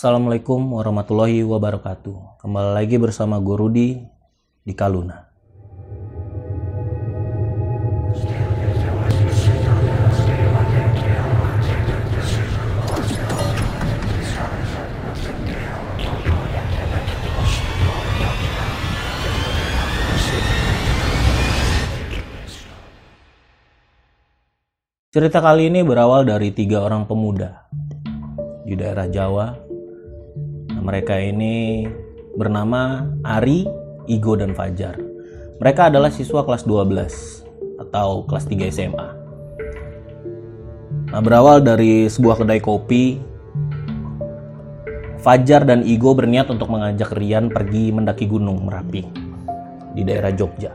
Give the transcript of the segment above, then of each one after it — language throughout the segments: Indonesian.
Assalamualaikum warahmatullahi wabarakatuh. Kembali lagi bersama gue Rudi di Kaluna. Cerita kali ini berawal dari tiga orang pemuda di daerah Jawa. Mereka ini bernama Ari, Igo, dan Fajar. Mereka adalah siswa kelas 12 atau kelas 3 SMA. Nah, berawal dari sebuah kedai kopi, Fajar dan Igo berniat untuk mengajak Rian pergi mendaki gunung Merapi di daerah Jogja.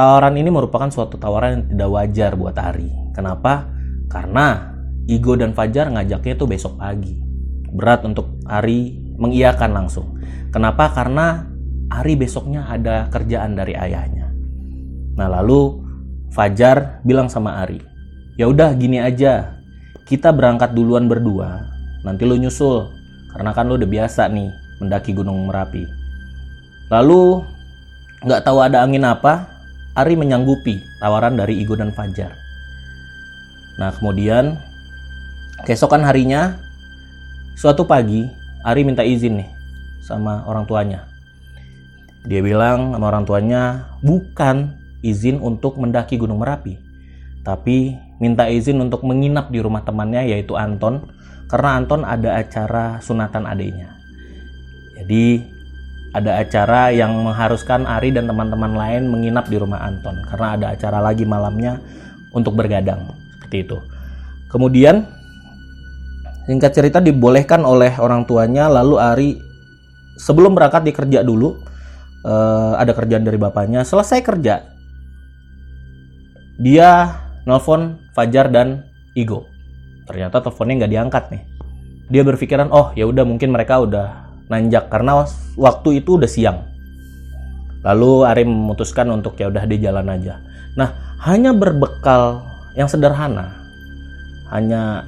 Tawaran ini merupakan suatu tawaran yang tidak wajar buat Ari. Kenapa? Karena Igo dan Fajar ngajaknya itu besok pagi. Berat untuk Ari mengiyakan langsung. Kenapa? Karena Ari besoknya ada kerjaan dari ayahnya. Nah lalu Fajar bilang sama Ari, ya udah gini aja, kita berangkat duluan berdua, nanti lo nyusul, karena kan lo udah biasa nih mendaki Gunung Merapi. Lalu nggak tahu ada angin apa, Ari menyanggupi tawaran dari Igo dan Fajar. Nah, kemudian keesokan harinya, suatu pagi, Ari minta izin nih sama orang tuanya. Dia bilang sama orang tuanya, bukan izin untuk mendaki Gunung Merapi, tapi minta izin untuk menginap di rumah temannya yaitu Anton, karena Anton ada acara sunatan adiknya. Jadi ada acara yang mengharuskan Ari dan teman-teman lain menginap di rumah Anton karena ada acara lagi malamnya untuk bergadang seperti itu. Kemudian singkat cerita dibolehkan oleh orang tuanya lalu Ari sebelum berangkat dikerja dulu. Uh, ada kerjaan dari bapaknya. Selesai kerja dia nelfon Fajar dan Igo. Ternyata teleponnya nggak diangkat nih. Dia berpikiran oh ya udah mungkin mereka udah nanjak. Karena waktu itu udah siang. Lalu Ari memutuskan untuk ya udah di jalan aja. Nah, hanya berbekal yang sederhana, hanya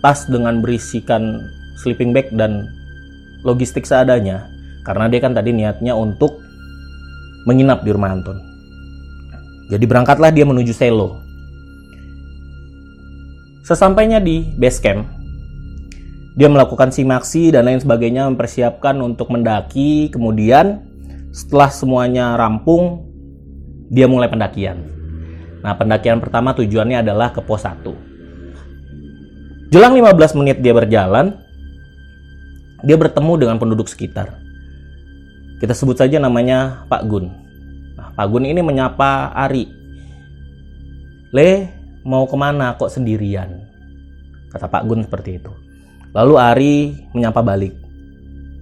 tas dengan berisikan sleeping bag dan logistik seadanya, karena dia kan tadi niatnya untuk menginap di rumah Anton. Jadi berangkatlah dia menuju Selo. Sesampainya di base camp, dia melakukan simaksi dan lain sebagainya mempersiapkan untuk mendaki kemudian setelah semuanya rampung dia mulai pendakian nah pendakian pertama tujuannya adalah ke pos 1 jelang 15 menit dia berjalan dia bertemu dengan penduduk sekitar kita sebut saja namanya Pak Gun nah, Pak Gun ini menyapa Ari Le mau ke mana kok sendirian kata Pak Gun seperti itu Lalu Ari menyapa balik.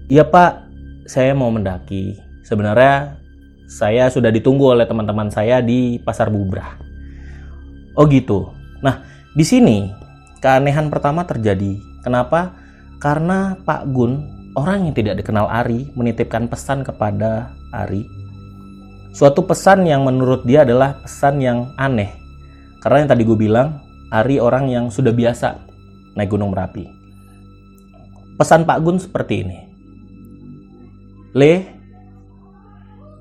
Iya pak, saya mau mendaki. Sebenarnya saya sudah ditunggu oleh teman-teman saya di Pasar Bubrah. Oh gitu. Nah, di sini keanehan pertama terjadi. Kenapa? Karena Pak Gun, orang yang tidak dikenal Ari, menitipkan pesan kepada Ari. Suatu pesan yang menurut dia adalah pesan yang aneh. Karena yang tadi gue bilang, Ari orang yang sudah biasa naik Gunung Merapi. Pesan Pak Gun seperti ini. Le,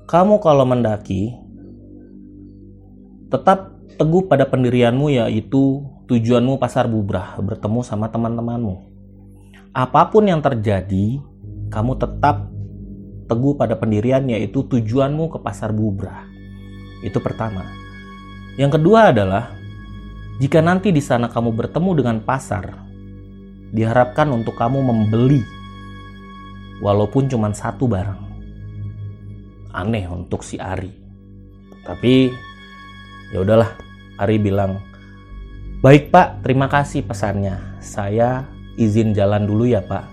kamu kalau mendaki, tetap teguh pada pendirianmu yaitu tujuanmu pasar bubrah, bertemu sama teman-temanmu. Apa pun yang terjadi, kamu tetap teguh pada pendirian yaitu tujuanmu ke pasar bubrah. Itu pertama. Yang kedua adalah jika nanti di sana kamu bertemu dengan pasar, diharapkan untuk kamu membeli walaupun cuma satu barang. Aneh untuk si Ari. Tapi ya udahlah, Ari bilang, "Baik, Pak, terima kasih pesannya. Saya izin jalan dulu ya, Pak."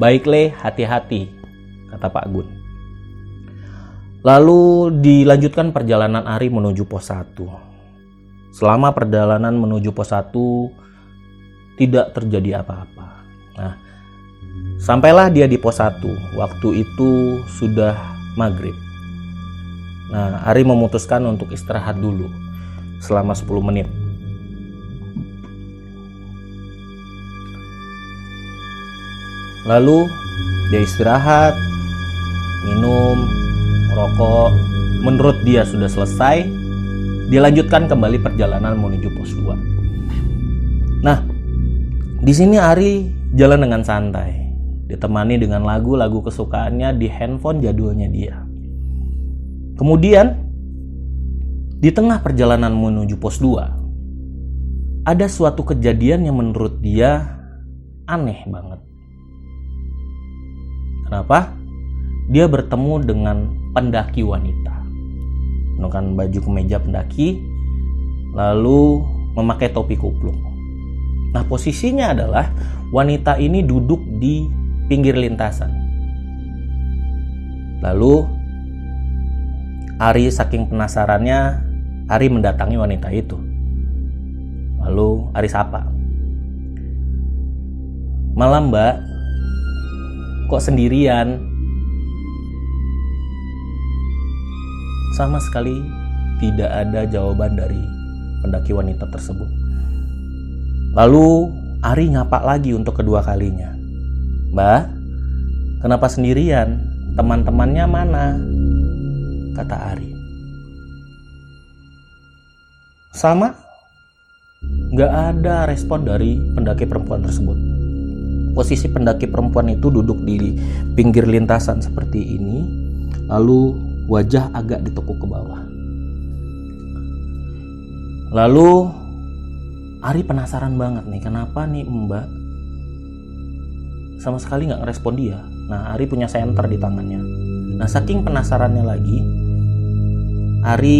"Baik, Le, hati-hati," kata Pak Gun. Lalu dilanjutkan perjalanan Ari menuju pos 1. Selama perjalanan menuju pos 1, tidak terjadi apa-apa. Nah, sampailah dia di pos 1. Waktu itu sudah maghrib. Nah, Ari memutuskan untuk istirahat dulu selama 10 menit. Lalu dia istirahat, minum, merokok. Menurut dia sudah selesai, dilanjutkan kembali perjalanan menuju pos 2. Nah, di sini Ari jalan dengan santai, ditemani dengan lagu-lagu kesukaannya di handphone jadulnya dia. Kemudian, di tengah perjalanan menuju pos 2, ada suatu kejadian yang menurut dia aneh banget. Kenapa? Dia bertemu dengan pendaki wanita. Menggunakan baju kemeja pendaki, lalu memakai topi kupluk. Nah, posisinya adalah wanita ini duduk di pinggir lintasan. Lalu Ari saking penasarannya, Ari mendatangi wanita itu. Lalu Ari sapa. Malam mbak, kok sendirian? Sama sekali tidak ada jawaban dari pendaki wanita tersebut. Lalu Ari ngapa lagi untuk kedua kalinya. Mbak, kenapa sendirian? Teman-temannya mana? Kata Ari. Sama, nggak ada respon dari pendaki perempuan tersebut posisi pendaki perempuan itu duduk di pinggir lintasan seperti ini, lalu wajah agak ditekuk ke bawah. Lalu Ari penasaran banget nih, kenapa nih Mbak sama sekali nggak ngerespon dia. Nah, Ari punya senter di tangannya. Nah, saking penasarannya lagi, Ari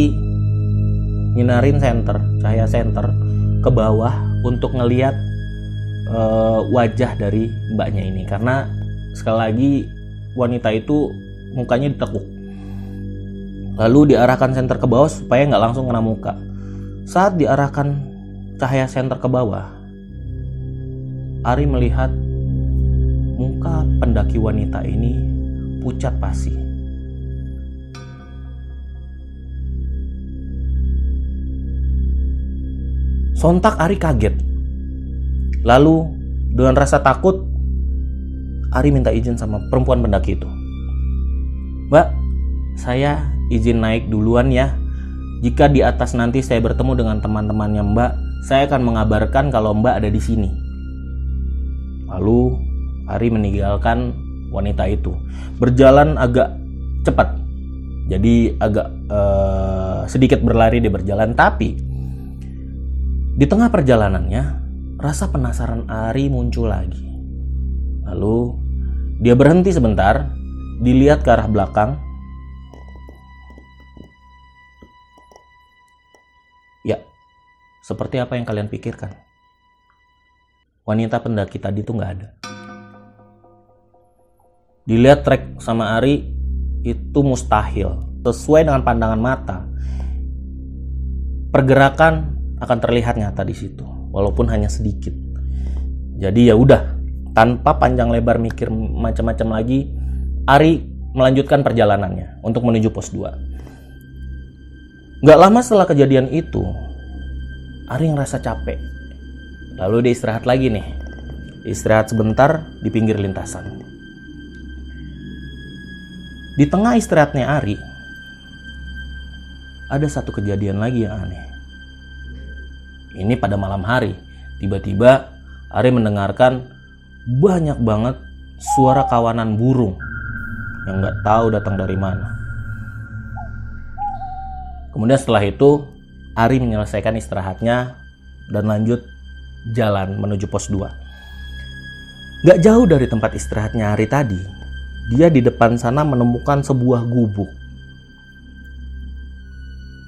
nyinarin senter, cahaya senter ke bawah untuk ngeliat uh, wajah dari mbaknya ini. Karena sekali lagi wanita itu mukanya ditekuk. Lalu diarahkan senter ke bawah supaya nggak langsung kena muka. Saat diarahkan cahaya senter ke bawah Ari melihat muka pendaki wanita ini pucat pasi Sontak Ari kaget Lalu dengan rasa takut, Ari minta izin sama perempuan pendaki itu. Mbak, saya izin naik duluan ya. Jika di atas nanti saya bertemu dengan teman-temannya Mbak, saya akan mengabarkan kalau Mbak ada di sini. Lalu Ari meninggalkan wanita itu. Berjalan agak cepat. Jadi agak uh, sedikit berlari dia berjalan, tapi di tengah perjalanannya rasa penasaran Ari muncul lagi. Lalu dia berhenti sebentar, dilihat ke arah belakang. Ya, seperti apa yang kalian pikirkan? Wanita pendaki tadi tuh nggak ada. Dilihat trek sama Ari itu mustahil, sesuai dengan pandangan mata. Pergerakan akan terlihat nyata di situ walaupun hanya sedikit. Jadi ya udah, tanpa panjang lebar mikir macam-macam lagi, Ari melanjutkan perjalanannya untuk menuju pos 2. Gak lama setelah kejadian itu, Ari ngerasa capek. Lalu dia istirahat lagi nih. Istirahat sebentar di pinggir lintasan. Di tengah istirahatnya Ari, ada satu kejadian lagi yang aneh. Ini pada malam hari. Tiba-tiba Ari mendengarkan banyak banget suara kawanan burung yang nggak tahu datang dari mana. Kemudian setelah itu Ari menyelesaikan istirahatnya dan lanjut jalan menuju pos 2. Gak jauh dari tempat istirahatnya Ari tadi, dia di depan sana menemukan sebuah gubuk.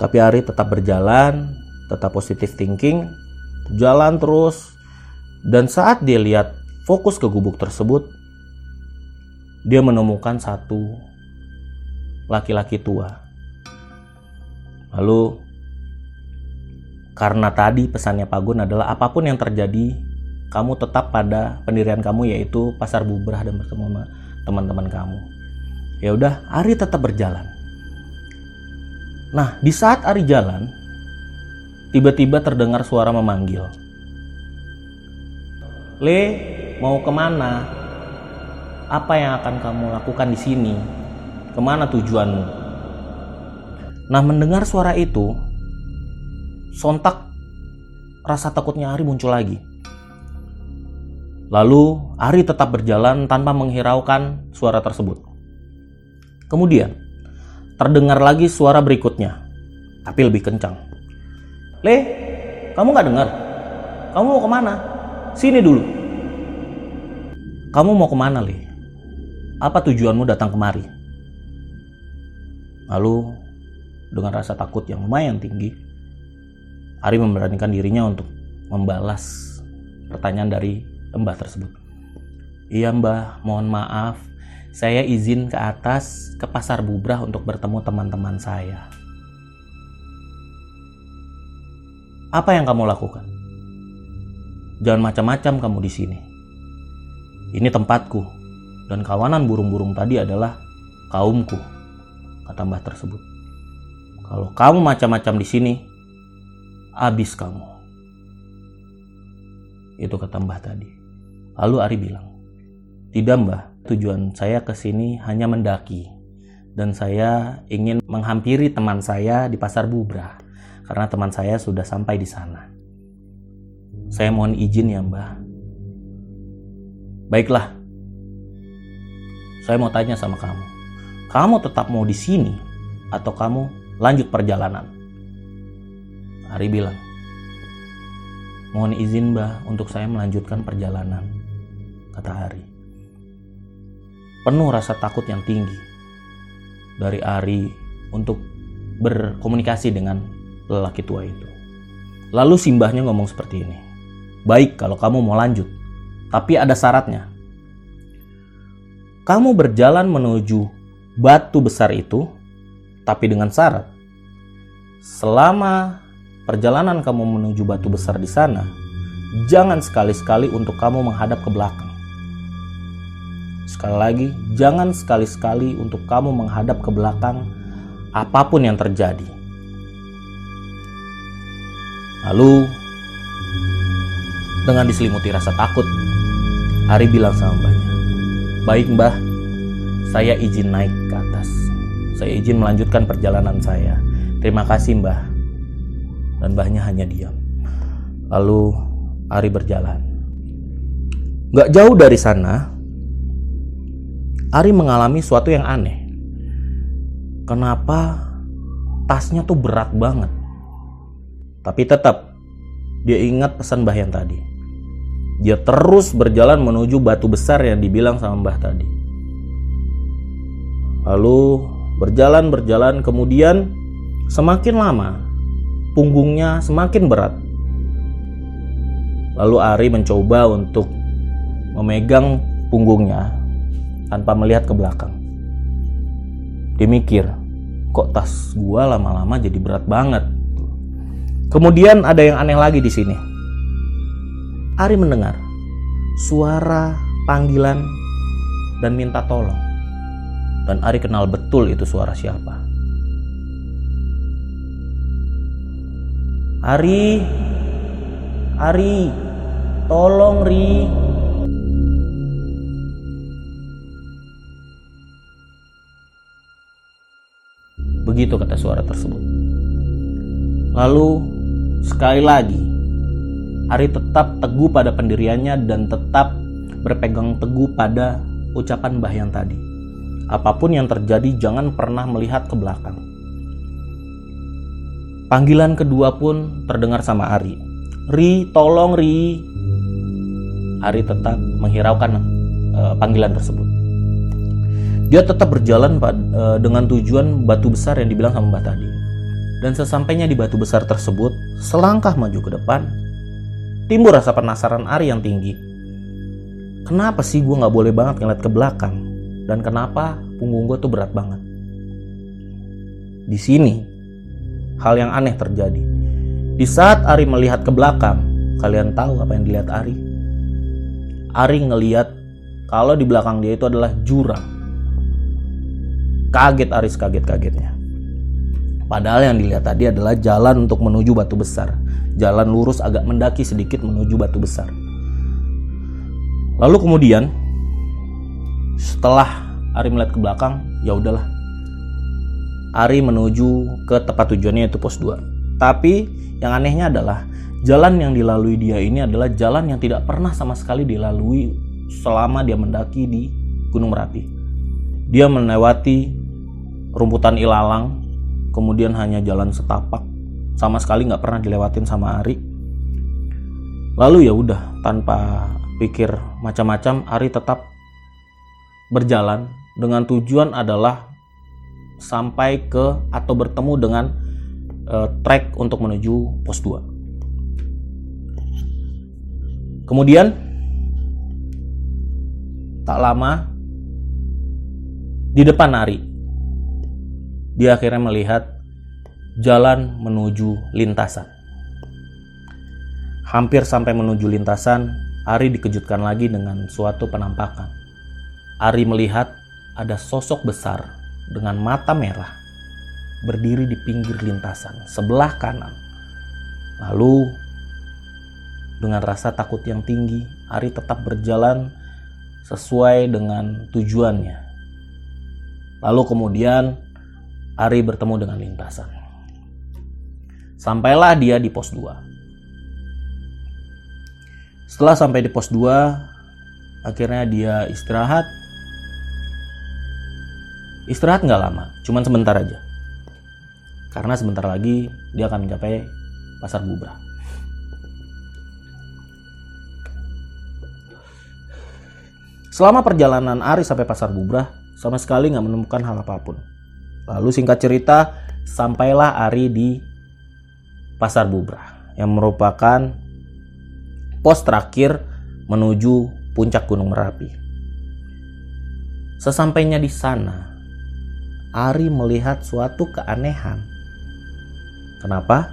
Tapi Ari tetap berjalan tetap positif thinking, jalan terus, dan saat dia lihat fokus ke gubuk tersebut, dia menemukan satu laki-laki tua. Lalu, karena tadi pesannya Pak Gun adalah apa pun yang terjadi, kamu tetap pada pendirian kamu yaitu pasar bubrah dan bertemu sama teman-teman kamu. Ya udah, Ari tetap berjalan. Nah, di saat Ari jalan, Tiba-tiba terdengar suara memanggil. Le, mau ke mana? Apa yang akan kamu lakukan di sini? Ke mana tujuanmu? Nah, mendengar suara itu, sontak rasa takutnya Ari muncul lagi. Lalu Ari tetap berjalan tanpa menghiraukan suara tersebut. Kemudian, terdengar lagi suara berikutnya, tapi lebih kencang. Le, kamu nggak dengar? Kamu mau ke mana? Sini dulu. Kamu mau ke mana, Le? Apa tujuanmu datang kemari? Lalu, dengan rasa takut yang lumayan tinggi, Ari memberanikan dirinya untuk membalas pertanyaan dari mbah tersebut. Iya mbah, mohon maaf. Saya izin ke atas ke pasar bubrah untuk bertemu teman-teman saya. Apa yang kamu lakukan? Jangan macam-macam kamu di sini. Ini tempatku, dan kawanan burung-burung tadi adalah kaumku, kata mbah tersebut. Kalau kamu macam-macam di sini, habis kamu. Itu kata mbah tadi. Lalu Ari bilang, tidak mbah, tujuan saya ke sini hanya mendaki. Dan saya ingin menghampiri teman saya di pasar Bubra. Karena teman saya sudah sampai di sana. Saya mohon izin ya mbah. Baiklah. Saya mau tanya sama kamu. Kamu tetap mau di sini atau kamu lanjut perjalanan? Ari bilang, Mohon izin mbah untuk saya melanjutkan perjalanan, kata Ari. Penuh rasa takut yang tinggi dari Ari untuk berkomunikasi dengan lelaki tua itu. Lalu simbahnya ngomong seperti ini. Baik kalau kamu mau lanjut, tapi ada syaratnya. Kamu berjalan menuju batu besar itu, tapi dengan syarat. Selama perjalanan kamu menuju batu besar di sana, jangan sekali-sekali untuk kamu menghadap ke belakang. Sekali lagi, jangan sekali-sekali untuk kamu menghadap ke belakang apa pun yang terjadi. Lalu dengan diselimuti rasa takut, Ari bilang sama mbahnya, Baik mbah, saya izin naik ke atas. Saya izin melanjutkan perjalanan saya. Terima kasih mbah. Dan mbahnya hanya diam. Lalu Ari berjalan. Gak jauh dari sana, Ari mengalami suatu yang aneh. Kenapa tasnya tuh berat banget? Tapi tetap dia ingat pesan mbah yang tadi dia terus berjalan menuju batu besar yang dibilang sama Mbah tadi. Lalu berjalan-berjalan kemudian semakin lama punggungnya semakin berat. Lalu Ari mencoba untuk memegang punggungnya tanpa melihat ke belakang. Dia kok tas gua lama-lama jadi berat banget. Kemudian ada yang aneh lagi di sini Ari mendengar suara panggilan dan minta tolong. Dan Ari kenal betul itu suara siapa. Ari, Ari, tolong Ri. Begitu kata suara tersebut. Lalu sekali lagi Ari tetap teguh pada pendiriannya dan tetap berpegang teguh pada ucapan Mbah yang tadi. Apa pun yang terjadi jangan pernah melihat ke belakang. Panggilan kedua pun terdengar sama Ari. Ri, tolong Ri. Ari tetap menghiraukan uh, panggilan tersebut. Dia tetap berjalan uh, dengan tujuan batu besar yang dibilang sama Mbah tadi. Dan sesampainya di batu besar tersebut, selangkah maju ke depan, Timbul rasa penasaran Ari yang tinggi. Kenapa sih gue gak boleh banget ngeliat ke belakang? Dan kenapa punggung gue tuh berat banget? Di sini, hal yang aneh terjadi. Di saat Ari melihat ke belakang, kalian tahu apa yang dilihat Ari? Ari ngeliat kalau di belakang dia itu adalah jurang. Kaget Ari kaget-kagetnya. Padahal yang dilihat tadi adalah jalan untuk menuju batu besar jalan lurus agak mendaki sedikit menuju batu besar. Lalu kemudian Setelah Ari melihat ke belakang, ya udahlah. Ari menuju ke tempat tujuannya yaitu pos 2. Tapi yang anehnya adalah jalan yang dilalui dia ini adalah jalan yang tidak pernah sama sekali dilalui selama dia mendaki di Gunung Merapi. Dia melewati rumputan ilalang, kemudian hanya jalan setapak, sama sekali nggak pernah dilewatin sama Ari. Lalu ya udah tanpa pikir macam-macam, Ari tetap berjalan dengan tujuan adalah sampai ke atau bertemu dengan uh, trek untuk menuju pos 2. Kemudian tak lama di depan Ari dia akhirnya melihat jalan menuju lintasan. Hampir sampai menuju lintasan, Ari dikejutkan lagi dengan suatu penampakan. Ari melihat ada sosok besar dengan mata merah berdiri di pinggir lintasan sebelah kanan. Lalu dengan rasa takut yang tinggi, Ari tetap berjalan sesuai dengan tujuannya. Lalu kemudian Ari bertemu dengan lintasan. Sampailah dia di pos 2. Setelah sampai di pos 2, akhirnya dia istirahat Istirahat nggak lama, cuman sebentar aja. Karena sebentar lagi dia akan mencapai pasar Bubra. Selama perjalanan Ari sampai pasar Bubra, sama sekali nggak menemukan hal apa pun. Lalu singkat cerita, sampailah Ari di pasar Bubra yang merupakan pos terakhir menuju puncak Gunung Merapi. Sesampainya di sana, Ari melihat suatu keanehan. Kenapa?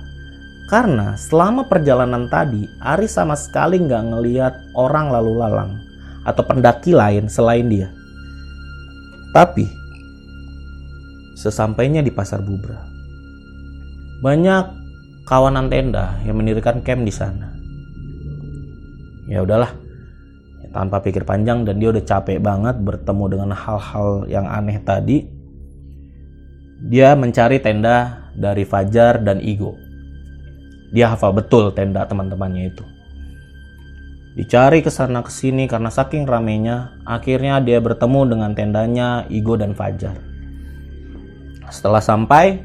Karena selama perjalanan tadi, Ari sama sekali nggak ngeliat orang lalu lalang atau pendaki lain selain dia. Tapi, sesampainya di pasar Bubra, banyak kawanan tenda yang mendirikan camp di sana. Ya udahlah, tanpa pikir panjang dan dia udah capek banget bertemu dengan hal-hal yang aneh tadi dia mencari tenda dari Fajar dan Igo. Dia hafal betul tenda teman-temannya itu. Dicari ke sana ke sini karena saking ramenya, akhirnya dia bertemu dengan tendanya Igo dan Fajar. Setelah sampai,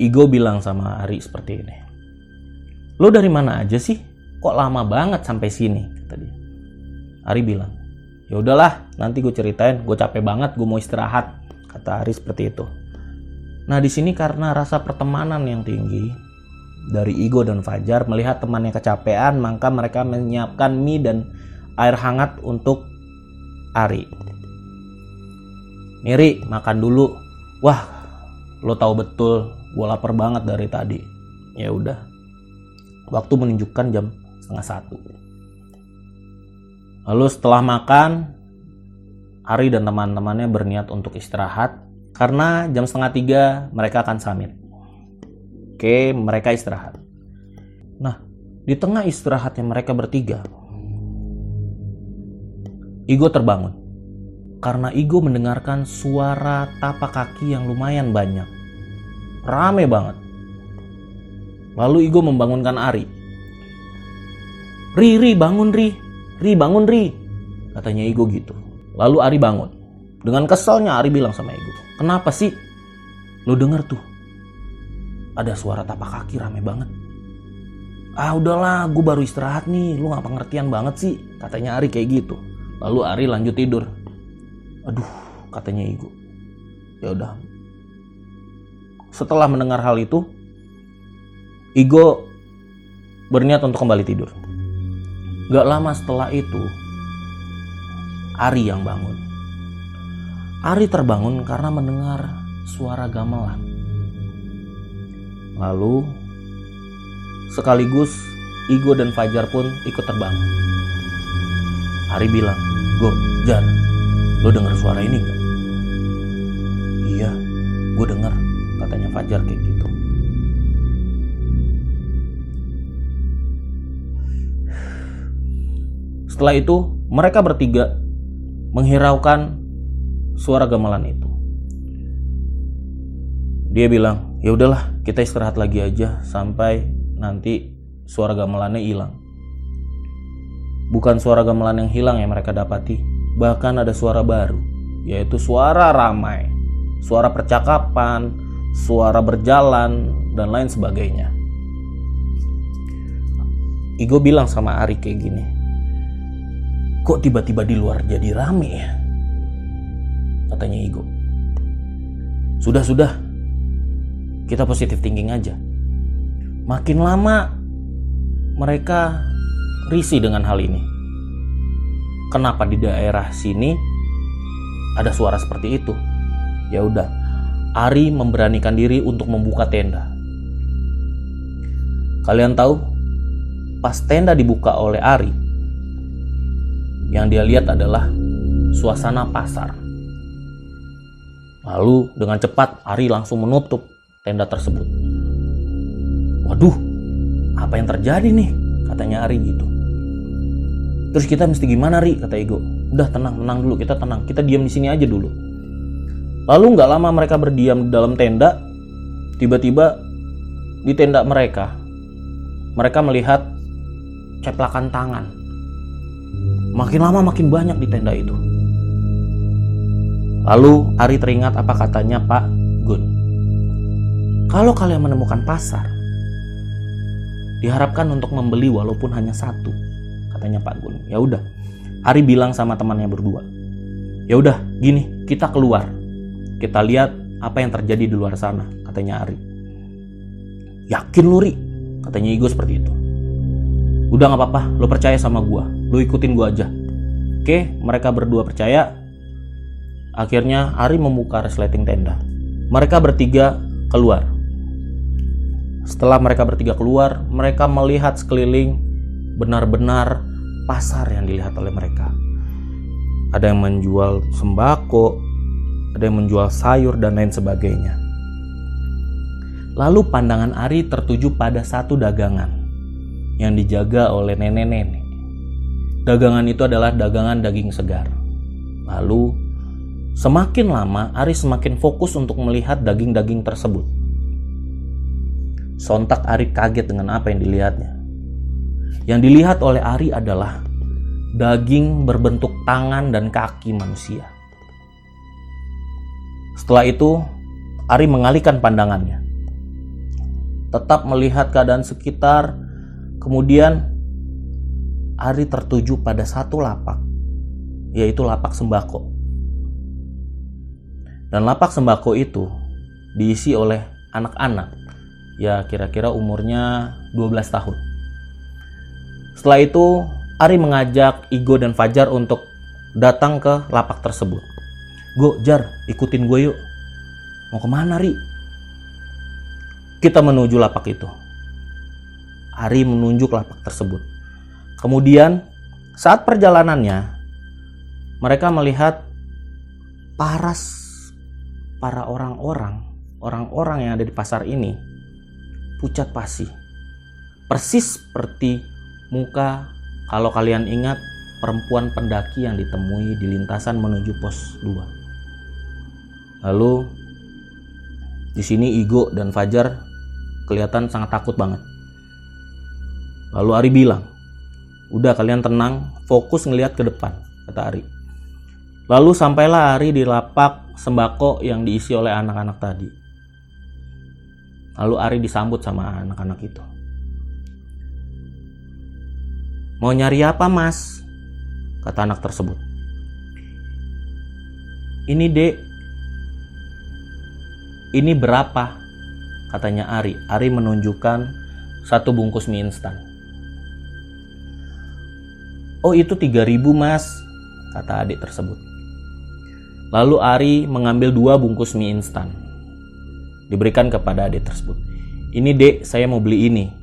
Igo bilang sama Ari seperti ini. Lo dari mana aja sih? Kok lama banget sampai sini? Kata dia. Ari bilang, ya udahlah, nanti gue ceritain. Gue capek banget, gue mau istirahat kata Ari seperti itu. Nah di sini karena rasa pertemanan yang tinggi dari Igo dan Fajar melihat temannya kecapean maka mereka menyiapkan mie dan air hangat untuk Ari. Miri makan dulu. Wah, lo tahu betul gue lapar banget dari tadi. Ya udah. Waktu menunjukkan jam setengah satu. Lalu setelah makan, Ari dan teman-temannya berniat untuk istirahat karena jam setengah tiga mereka akan summit. Oke, mereka istirahat. Nah, di tengah istirahatnya mereka bertiga, Igo terbangun. Karena Igo mendengarkan suara tapak kaki yang lumayan banyak. Rame banget. Lalu Igo membangunkan Ari. Ri, Ri, bangun Ri. Ri, bangun Ri. Katanya Igo gitu. Lalu Ari bangun. Dengan keselnya Ari bilang sama Ego, kenapa sih? Lo denger tuh, ada suara tapak kaki rame banget. Ah udahlah, gue baru istirahat nih, lu gak pengertian banget sih, katanya Ari kayak gitu. Lalu Ari lanjut tidur. Aduh, katanya Ego. Ya udah. Setelah mendengar hal itu, Igo berniat untuk kembali tidur. Gak lama setelah itu, Ari yang bangun. Ari terbangun karena mendengar suara gamelan. Lalu sekaligus Igo dan Fajar pun ikut terbangun. Ari bilang, Go, Jar, lo denger suara ini gak? Iya, gue denger, katanya Fajar kayak gitu. Setelah itu, mereka bertiga menghiraukan suara gamelan itu. Dia bilang, ya udahlah kita istirahat lagi aja sampai nanti suara gamelannya hilang. Bukan suara gamelan yang hilang yang mereka dapati, bahkan ada suara baru, yaitu suara ramai, suara percakapan, suara berjalan, dan lain sebagainya. Igo bilang sama Ari kayak gini, kok tiba-tiba di luar jadi rame ya? Katanya Igo. Sudah-sudah, kita positif thinking aja. Makin lama mereka risih dengan hal ini. Kenapa di daerah sini ada suara seperti itu? Ya udah, Ari memberanikan diri untuk membuka tenda. Kalian tahu, pas tenda dibuka oleh Ari, yang dia lihat adalah suasana pasar. Lalu dengan cepat Ari langsung menutup tenda tersebut. Waduh, apa yang terjadi nih? Katanya Ari gitu. Terus kita mesti gimana Ri? Kata Ego. Udah tenang, tenang dulu, kita tenang. Kita diam di sini aja dulu. Lalu nggak lama mereka berdiam di dalam tenda. Tiba-tiba di tenda mereka, mereka melihat ceplakan tangan. Makin lama makin banyak di tenda itu. Lalu Ari teringat apa katanya Pak Gun. Kalau kalian menemukan pasar, diharapkan untuk membeli walaupun hanya satu, katanya Pak Gun. Ya udah, Ari bilang sama temannya berdua. Ya udah, gini, kita keluar. Kita lihat apa yang terjadi di luar sana, katanya Ari. Yakin lu, Ri? Katanya Igo seperti itu. Udah gak apa-apa, lo percaya sama gua. Lo ikutin gua aja. Oke, mereka berdua percaya. Akhirnya Ari membuka resleting tenda. Mereka bertiga keluar. Setelah mereka bertiga keluar, mereka melihat sekeliling benar-benar pasar yang dilihat oleh mereka. Ada yang menjual sembako, ada yang menjual sayur dan lain sebagainya. Lalu pandangan Ari tertuju pada satu dagangan yang dijaga oleh nenek-nenek. Dagangan itu adalah dagangan daging segar. Lalu, semakin lama Ari semakin fokus untuk melihat daging-daging tersebut. Sontak Ari kaget dengan apa yang dilihatnya. Yang dilihat oleh Ari adalah daging berbentuk tangan dan kaki manusia. Setelah itu, Ari mengalihkan pandangannya. Tetap melihat keadaan sekitar, kemudian Ari tertuju pada satu lapak, yaitu lapak sembako. Dan lapak sembako itu diisi oleh anak-anak ya kira-kira umurnya 12 tahun. Setelah itu, Ari mengajak Igo dan Fajar untuk datang ke lapak tersebut. Go, Jar, ikutin gue yuk. Mau ke mana, Ri? Kita menuju lapak itu. Ari menunjuk lapak tersebut. Kemudian, saat perjalanannya, mereka melihat paras para orang-orang, orang-orang yang ada di pasar ini pucat pasi. Persis seperti muka kalau kalian ingat perempuan pendaki yang ditemui di lintasan menuju pos 2. Lalu di sini Igo dan Fajar kelihatan sangat takut banget. Lalu Ari bilang, "Udah kalian tenang, fokus ngelihat ke depan," kata Ari. Lalu sampailah Ari di lapak sembako yang diisi oleh anak-anak tadi. Lalu Ari disambut sama anak-anak itu. Mau nyari apa mas? Kata anak tersebut. Ini dek. Ini berapa? Katanya Ari. Ari menunjukkan satu bungkus mie instan. Oh itu 3000 mas, kata adik tersebut. Lalu Ari mengambil dua bungkus mie instan diberikan kepada adik tersebut. Ini dek, saya mau beli ini.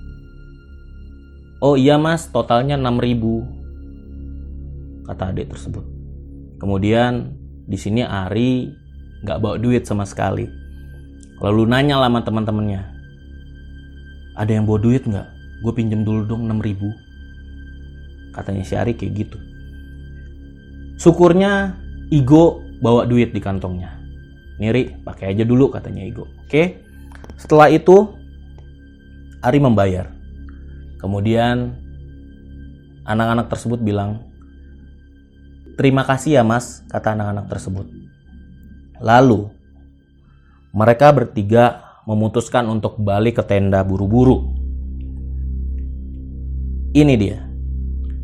Oh iya mas, totalnya 6000 kata adik tersebut. Kemudian di sini Ari nggak bawa duit sama sekali. Lalu nanya lah sama teman-temannya. Ada yang bawa duit nggak? Gue pinjem dulu dong 6000 Katanya si Ari kayak gitu. Syukurnya Igo bawa duit di kantongnya. Niri, pakai aja dulu katanya Igo. Oke. Setelah itu Ari membayar. Kemudian anak-anak tersebut bilang, "Terima kasih ya, Mas," kata anak-anak tersebut. Lalu mereka bertiga memutuskan untuk balik ke tenda buru-buru. Ini dia.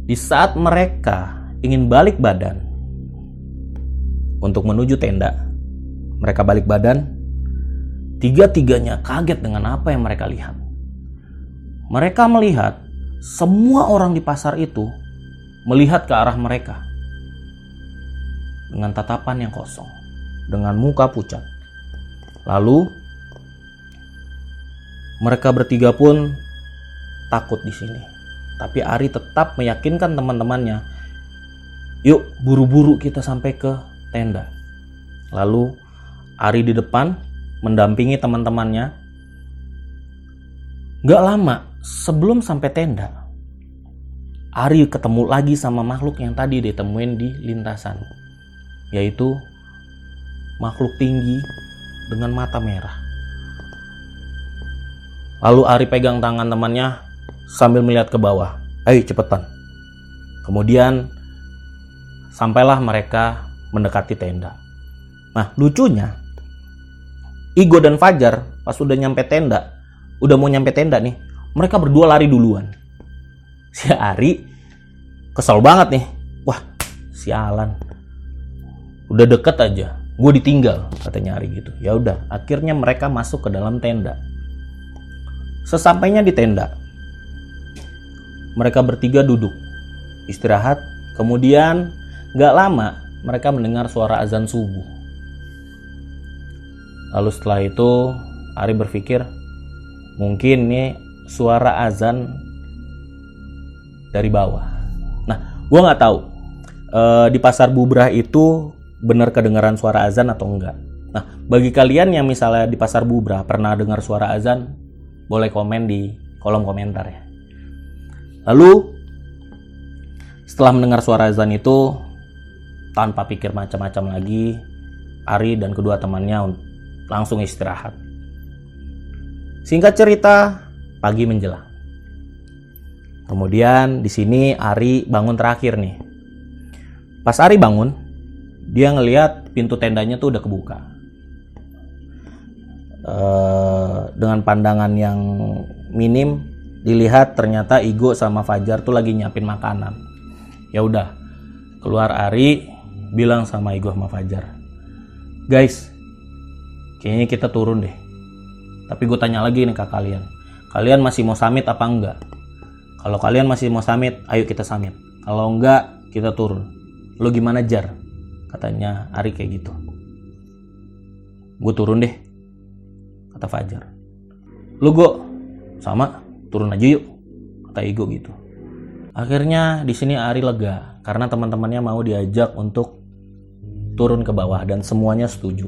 Di saat mereka ingin balik badan untuk menuju tenda, mereka balik badan. Tiga-tiganya kaget dengan apa yang mereka lihat. Mereka melihat semua orang di pasar itu melihat ke arah mereka dengan tatapan yang kosong, dengan muka pucat. Lalu mereka bertiga pun takut di sini. Tapi Ari tetap meyakinkan teman-temannya, "Yuk, buru-buru kita sampai ke tenda." Lalu Ari di depan mendampingi teman-temannya. Gak lama sebelum sampai tenda, Ari ketemu lagi sama makhluk yang tadi ditemuin di lintasan, yaitu makhluk tinggi dengan mata merah. Lalu Ari pegang tangan temannya sambil melihat ke bawah. Ayo cepetan. Kemudian sampailah mereka mendekati tenda. Nah lucunya, Igo dan Fajar pas udah nyampe tenda, udah mau nyampe tenda nih, mereka berdua lari duluan. Si Ari kesel banget nih. Wah, sialan. Udah deket aja, gue ditinggal, katanya Ari gitu. Ya udah, akhirnya mereka masuk ke dalam tenda. Sesampainya di tenda, mereka bertiga duduk, istirahat. Kemudian, gak lama mereka mendengar suara azan subuh. Lalu setelah itu, Ari berpikir, mungkin ini suara azan dari bawah. Nah, gue nggak tahu e, di pasar bubrah itu benar kedengaran suara azan atau enggak. Nah, bagi kalian yang misalnya di pasar bubrah pernah dengar suara azan, boleh komen di kolom komentar ya. Lalu setelah mendengar suara azan itu tanpa pikir macam-macam lagi, Ari dan kedua temannya langsung istirahat. Singkat cerita, pagi menjelang. Kemudian di sini Ari bangun terakhir nih. Pas Ari bangun, dia ngeliat pintu tendanya tuh udah kebuka. Uh, dengan pandangan yang minim, dilihat ternyata Igo sama Fajar tuh lagi nyiapin makanan. Ya udah, keluar Ari bilang sama Igo sama Fajar, guys, kayaknya kita turun deh. Tapi gue tanya lagi nih ke kalian, kalian masih mau samit apa enggak? Kalau kalian masih mau samit, ayo kita samit. Kalau enggak, kita turun. Lo gimana Jar? Katanya Ari kayak gitu. Gue turun deh, kata Fajar. Lu gue sama turun aja yuk kata Igo gitu akhirnya di sini Ari lega karena teman-temannya mau diajak untuk turun ke bawah dan semuanya setuju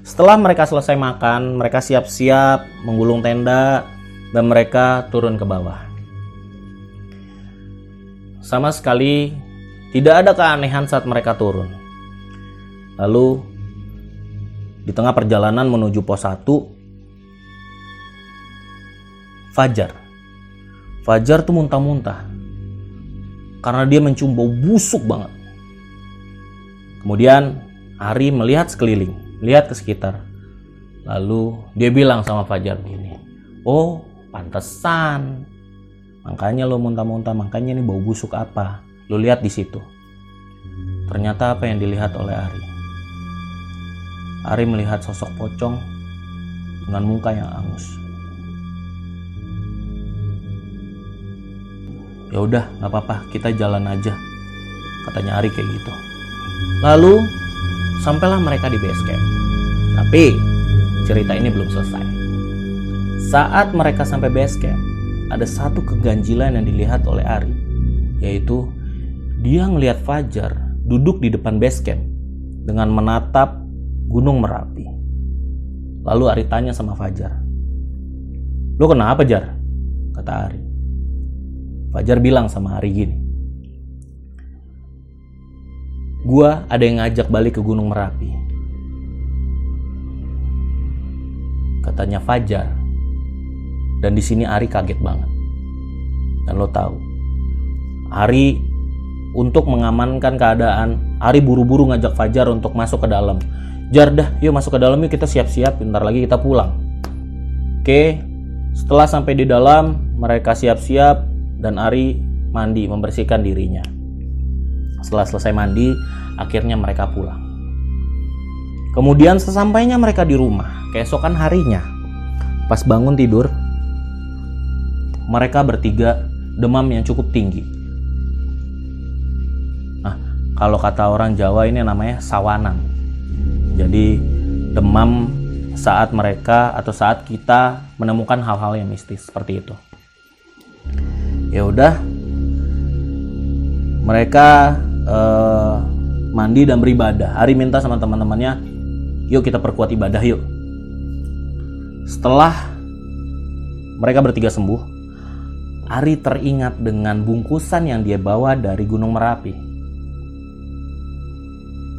setelah mereka selesai makan mereka siap-siap menggulung tenda dan mereka turun ke bawah sama sekali tidak ada keanehan saat mereka turun lalu di tengah perjalanan menuju pos 1 Fajar. Fajar tuh muntah-muntah. Karena dia mencium bau busuk banget. Kemudian Ari melihat sekeliling, lihat ke sekitar. Lalu dia bilang sama Fajar begini, Oh pantesan. Makanya lo muntah-muntah, makanya ini bau busuk apa. Lo lihat di situ. Ternyata apa yang dilihat oleh Ari. Ari melihat sosok pocong dengan muka yang angus. ya udah nggak apa-apa kita jalan aja katanya Ari kayak gitu lalu sampailah mereka di base camp tapi cerita ini belum selesai saat mereka sampai base camp ada satu keganjilan yang dilihat oleh Ari yaitu dia ngelihat Fajar duduk di depan base camp dengan menatap gunung Merapi lalu Ari tanya sama Fajar lo kenapa Jar kata Ari Fajar bilang sama Ari gini. gua ada yang ngajak balik ke Gunung Merapi. Katanya Fajar. Dan di sini Ari kaget banget. Dan lo tahu, Ari untuk mengamankan keadaan, Ari buru-buru ngajak Fajar untuk masuk ke dalam. Jar dah, yuk masuk ke dalam yuk kita siap-siap, bentar lagi kita pulang. Oke, setelah sampai di dalam, mereka siap-siap dan Ari mandi membersihkan dirinya. Setelah selesai mandi, akhirnya mereka pulang. Kemudian sesampainya mereka di rumah, keesokan harinya, pas bangun tidur, mereka bertiga demam yang cukup tinggi. Nah, kalau kata orang Jawa ini namanya sawanan. Jadi demam saat mereka atau saat kita menemukan hal-hal yang mistis seperti itu. Ya udah, mereka uh, mandi dan beribadah. Hari minta sama teman-temannya, yuk kita perkuat ibadah yuk. Setelah mereka bertiga sembuh, Ari teringat dengan bungkusan yang dia bawa dari Gunung Merapi.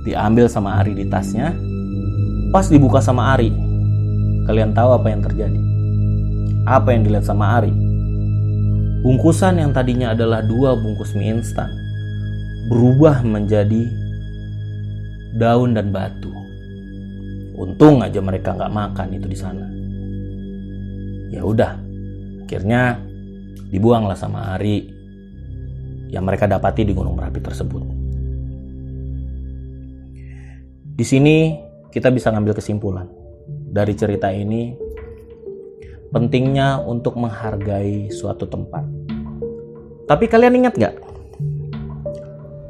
Diambil sama Ari di tasnya, pas dibuka sama Ari, kalian tahu apa yang terjadi? Apa yang dilihat sama Ari? Bungkusan yang tadinya adalah dua bungkus mie instan berubah menjadi daun dan batu. Untung aja mereka nggak makan itu di sana. Ya udah, akhirnya dibuanglah sama Ari yang mereka dapati di Gunung Merapi tersebut. Di sini kita bisa ngambil kesimpulan dari cerita ini pentingnya untuk menghargai suatu tempat. Tapi kalian ingat nggak?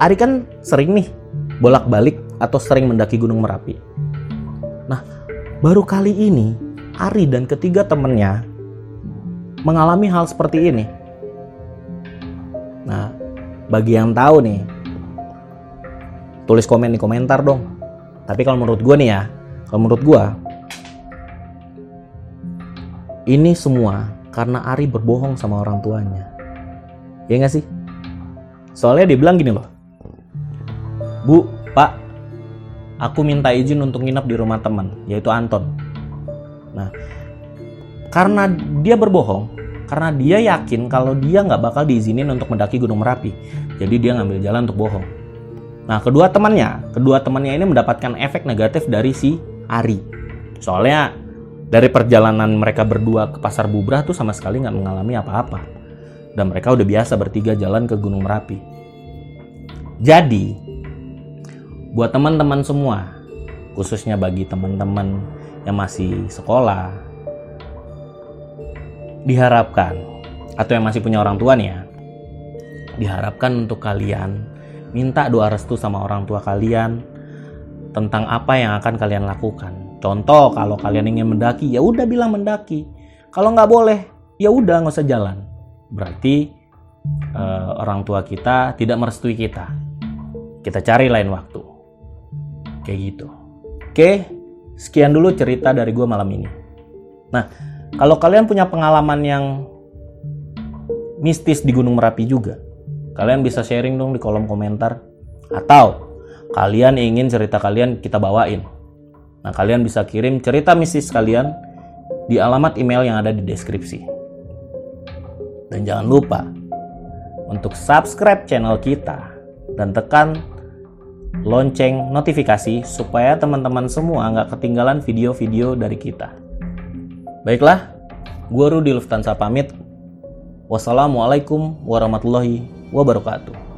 Ari kan sering nih bolak-balik atau sering mendaki Gunung Merapi. Nah, baru kali ini Ari dan ketiga temennya mengalami hal seperti ini. Nah, bagi yang tahu nih, tulis komen di komentar dong. Tapi kalau menurut gue nih ya, kalau menurut gue, ini semua karena Ari berbohong sama orang tuanya. Ya nggak sih? Soalnya dia bilang gini loh, Bu, Pak, aku minta izin untuk nginap di rumah teman, yaitu Anton. Nah, karena dia berbohong, karena dia yakin kalau dia nggak bakal diizinin untuk mendaki Gunung Merapi, jadi dia ngambil jalan untuk bohong. Nah, kedua temannya, kedua temannya ini mendapatkan efek negatif dari si Ari. Soalnya dari perjalanan mereka berdua ke pasar bubrah tuh sama sekali nggak mengalami apa-apa. Dan mereka udah biasa bertiga jalan ke Gunung Merapi. Jadi, buat teman-teman semua, khususnya bagi teman-teman yang masih sekolah, diharapkan atau yang masih punya orang tua nih ya, diharapkan untuk kalian minta doa restu sama orang tua kalian tentang apa yang akan kalian lakukan. Contoh kalau kalian ingin mendaki, ya udah bilang mendaki. Kalau nggak boleh, ya udah nggak usah jalan. Berarti uh, orang tua kita tidak merestui kita. Kita cari lain waktu. Kayak gitu. Oke, sekian dulu cerita dari gue malam ini. Nah, kalau kalian punya pengalaman yang mistis di Gunung Merapi juga, kalian bisa sharing dong di kolom komentar. Atau kalian ingin cerita kalian kita bawain. Nah, kalian bisa kirim cerita mistis kalian di alamat email yang ada di deskripsi. Dan jangan lupa untuk subscribe channel kita dan tekan lonceng notifikasi supaya teman-teman semua nggak ketinggalan video-video dari kita. Baiklah, gue Rudi Lufthansa pamit. Wassalamualaikum warahmatullahi wabarakatuh.